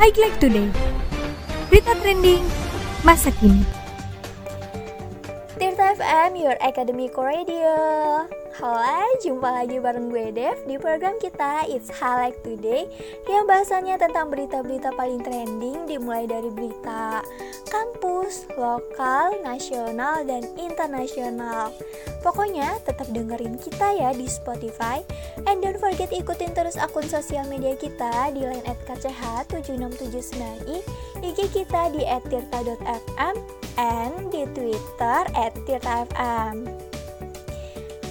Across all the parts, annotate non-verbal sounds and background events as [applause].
Highlight Today. Berita trending masa kini. Tirta FM, your academic radio Halo, jumpa lagi bareng gue Dev di program kita It's Highlight Today Yang bahasanya tentang berita-berita paling trending dimulai dari berita kampus, lokal, nasional, dan internasional Pokoknya tetap dengerin kita ya di Spotify And don't forget ikutin terus akun sosial media kita di line at kch7679i IG kita di @tirta.fm and di Twitter @tirtafm.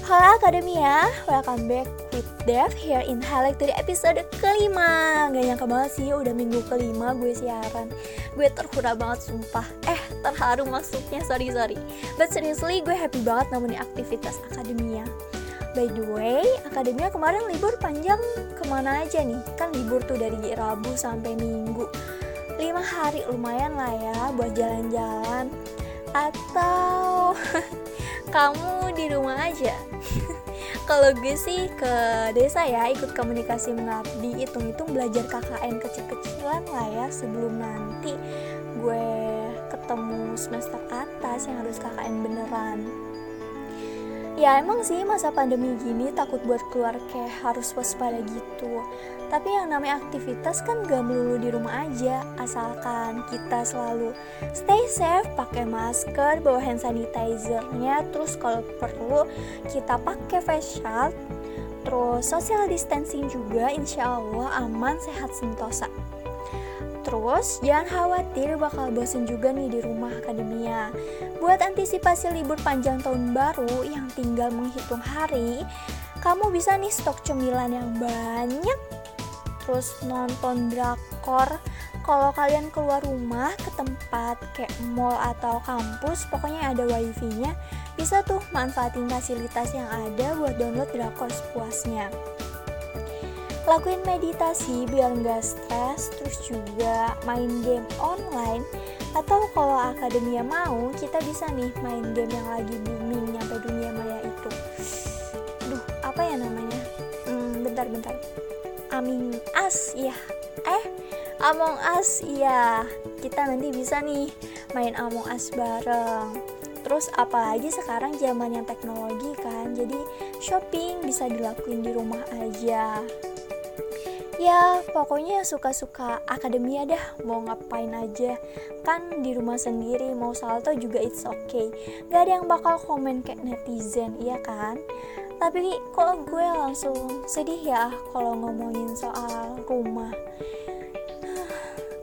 Halo Akademia, welcome back with Dev here in Highlight Today episode kelima. Gak nyangka banget sih udah minggu kelima gue siaran. Gue terhura banget sumpah. Eh terharu maksudnya, sorry sorry. But seriously gue happy banget nemenin aktivitas Akademia By the way, Akademia kemarin libur panjang ke mana aja nih? Kan libur tuh dari Rabu sampai Minggu. 5 hari lumayan lah ya buat jalan-jalan. Atau [laughs] kamu di rumah aja. [laughs] Kalau gue sih ke desa ya ikut komunikasi mengabdi hitung-hitung belajar KKN kecil-kecilan lah ya sebelum nanti gue ketemu semester atas yang harus KKN beneran Ya emang sih masa pandemi gini takut buat keluar kayak harus waspada gitu. Tapi yang namanya aktivitas kan gak melulu di rumah aja. Asalkan kita selalu stay safe, pakai masker, bawa hand sanitizernya. Terus kalau perlu kita pakai face shield. Terus social distancing juga insya Allah aman, sehat, sentosa Terus, jangan khawatir bakal bosen juga nih di rumah akademia. Buat antisipasi libur panjang tahun baru yang tinggal menghitung hari, kamu bisa nih stok cemilan yang banyak. Terus nonton drakor. Kalau kalian keluar rumah ke tempat kayak mall atau kampus, pokoknya ada wifi-nya, bisa tuh manfaatin fasilitas yang ada buat download drakor sepuasnya lakuin meditasi biar nggak stres terus juga main game online. Atau kalau akademia mau kita bisa nih main game yang lagi booming nyampe dunia maya itu. Duh apa ya namanya? Hmm, bentar bentar. Aming Us ya eh Among Us iya. Kita nanti bisa nih main Among Us bareng. Terus apalagi sekarang zamannya teknologi kan? Jadi shopping bisa dilakuin di rumah aja ya pokoknya suka-suka akademia dah mau ngapain aja. Kan di rumah sendiri mau salto juga it's okay. Gak ada yang bakal komen kayak netizen iya kan? Tapi kok gue langsung sedih ya kalau ngomongin soal rumah.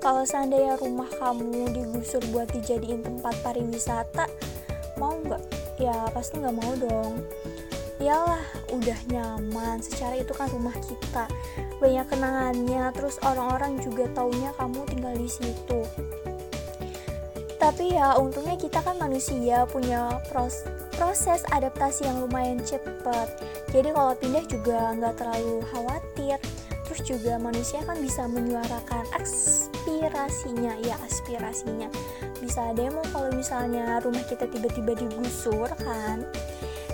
Kalau seandainya rumah kamu digusur buat dijadiin tempat pariwisata mau nggak? Ya pasti nggak mau dong. Iyalah udah nyaman. Secara itu kan rumah kita banyak kenangannya terus orang-orang juga taunya kamu tinggal di situ. Tapi ya untungnya kita kan manusia punya pros proses adaptasi yang lumayan cepet. Jadi kalau pindah juga nggak terlalu khawatir. Terus juga manusia kan bisa menyuarakan aspirasinya. Ya aspirasinya. Bisa demo kalau misalnya rumah kita tiba-tiba digusur kan.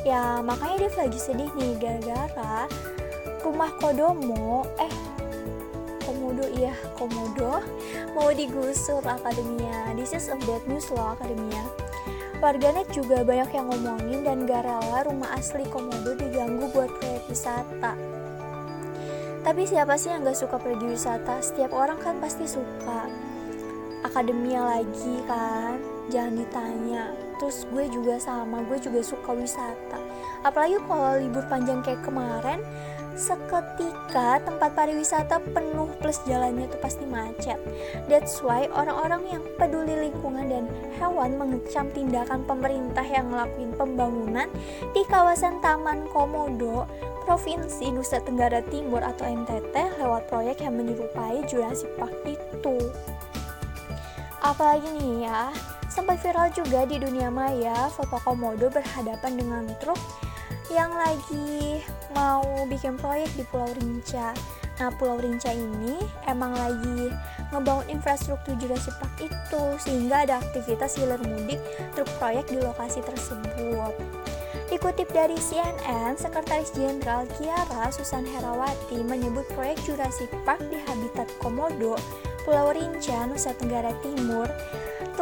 Ya makanya dia lagi sedih nih gara-gara rumah Kodomo eh Komodo iya Komodo mau digusur akademia. This is a bad news loh akademia. Warganet juga banyak yang ngomongin dan gak rela rumah asli Komodo diganggu buat proyek wisata. Tapi siapa sih yang gak suka pergi wisata? Setiap orang kan pasti suka. Akademia lagi kan jangan ditanya. Terus gue juga sama gue juga suka wisata. Apalagi kalau libur panjang kayak kemarin seketika tempat pariwisata penuh plus jalannya tuh pasti macet. That's why orang-orang yang peduli lingkungan dan hewan mengecam tindakan pemerintah yang ngelakuin pembangunan di kawasan Taman Komodo Provinsi Nusa Tenggara Timur atau NTT lewat proyek yang menyerupai Jurassic Park itu. Apalagi nih ya sempat viral juga di dunia maya foto komodo berhadapan dengan truk yang lagi mau bikin proyek di Pulau Rinca. Nah, Pulau Rinca ini emang lagi ngebangun infrastruktur Jurassic Park itu sehingga ada aktivitas hilir mudik truk proyek di lokasi tersebut. Dikutip dari CNN, Sekretaris Jenderal Kiara Susan Herawati menyebut proyek Jurassic Park di Habitat Komodo Pulau Rinca, Nusa Tenggara Timur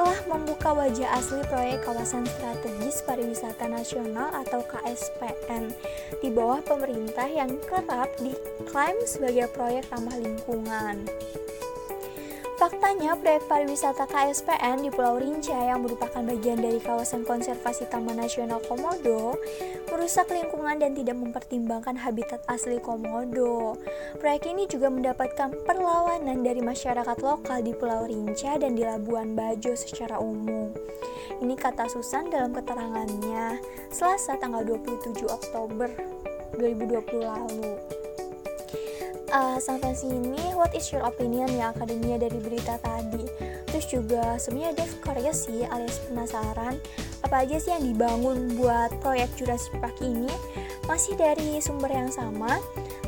telah membuka wajah asli proyek Kawasan Strategis Pariwisata Nasional atau KSPN di bawah pemerintah yang kerap diklaim sebagai proyek ramah lingkungan. Faktanya, proyek pariwisata KSPN di Pulau Rinca yang merupakan bagian dari kawasan konservasi Taman Nasional Komodo merusak lingkungan dan tidak mempertimbangkan habitat asli Komodo. Proyek ini juga mendapatkan perlawanan dari masyarakat lokal di Pulau Rinca dan di Labuan Bajo secara umum. Ini kata Susan dalam keterangannya Selasa tanggal 27 Oktober 2020 lalu uh, sampai sini what is your opinion ya akademia dari berita tadi? Terus juga sebenarnya Dev curious sih alias penasaran apa aja sih yang dibangun buat proyek Jurassic Park ini? Masih dari sumber yang sama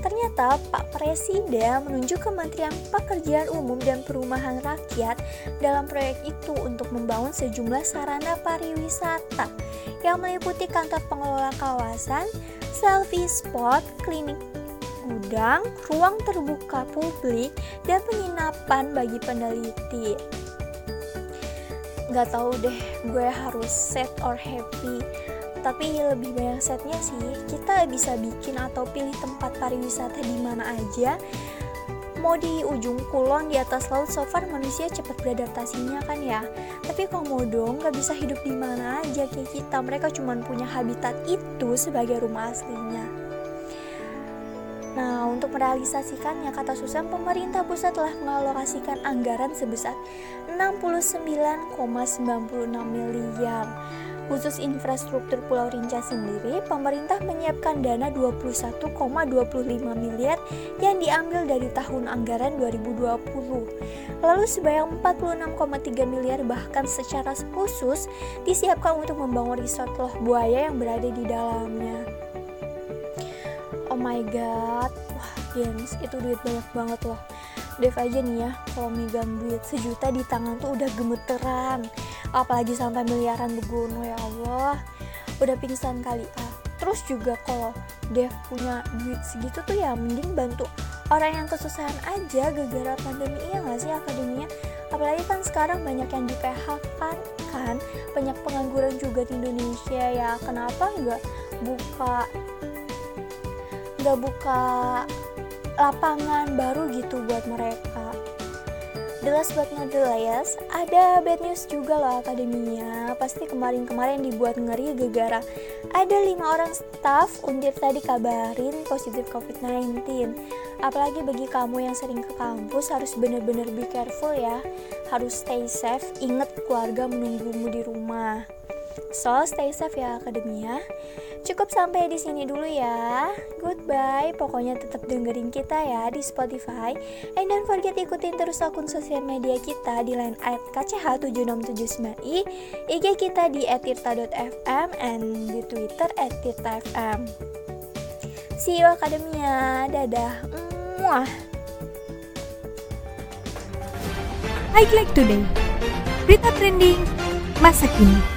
Ternyata Pak Presiden menunjuk Kementerian Pekerjaan Umum dan Perumahan Rakyat dalam proyek itu untuk membangun sejumlah sarana pariwisata yang meliputi kantor pengelola kawasan, selfie spot, klinik gudang, ruang terbuka publik, dan penginapan bagi peneliti. Gak tau deh, gue harus set or happy. Tapi lebih banyak setnya sih, kita bisa bikin atau pilih tempat pariwisata di mana aja. Mau di ujung kulon di atas laut, so far manusia cepat beradaptasinya kan ya. Tapi komodo nggak bisa hidup di mana aja kayak kita. Mereka cuma punya habitat itu sebagai rumah aslinya. Nah, untuk merealisasikannya, kata Susan, pemerintah pusat telah mengalokasikan anggaran sebesar 69,96 miliar. Khusus infrastruktur Pulau Rinca sendiri, pemerintah menyiapkan dana 21,25 miliar yang diambil dari tahun anggaran 2020. Lalu sebanyak 46,3 miliar bahkan secara khusus disiapkan untuk membangun resort loh buaya yang berada di dalamnya my god. Wah gengs itu duit banyak banget loh. Dev aja nih ya kalau megang duit sejuta di tangan tuh udah gemeteran. Apalagi sampai miliaran begono ya Allah. Udah pingsan kali ah. Terus juga kalau Dev punya duit segitu tuh ya mending bantu orang yang kesusahan aja gara-gara pandemi iya gak sih akademinya? Apalagi kan sekarang banyak yang di PHK kan, kan? Banyak pengangguran juga di Indonesia ya. Kenapa nggak buka nggak buka lapangan baru gitu buat mereka. The last not the least, ada bad news juga loh akademinya. Pasti kemarin-kemarin dibuat ngeri gegara. Ada lima orang staff undir tadi kabarin positif COVID-19. Apalagi bagi kamu yang sering ke kampus harus bener-bener be careful ya. Harus stay safe, inget keluarga menunggumu di rumah. So, stay safe ya akademia. Cukup sampai di sini dulu ya. Goodbye. Pokoknya tetap dengerin kita ya di Spotify. And don't forget ikutin terus akun sosial media kita di line at kch7679i, IG kita di @tirta.fm and di Twitter @tirta_fm. See you Akademia. Dadah. Muah. Highlight Today Berita trending masa kini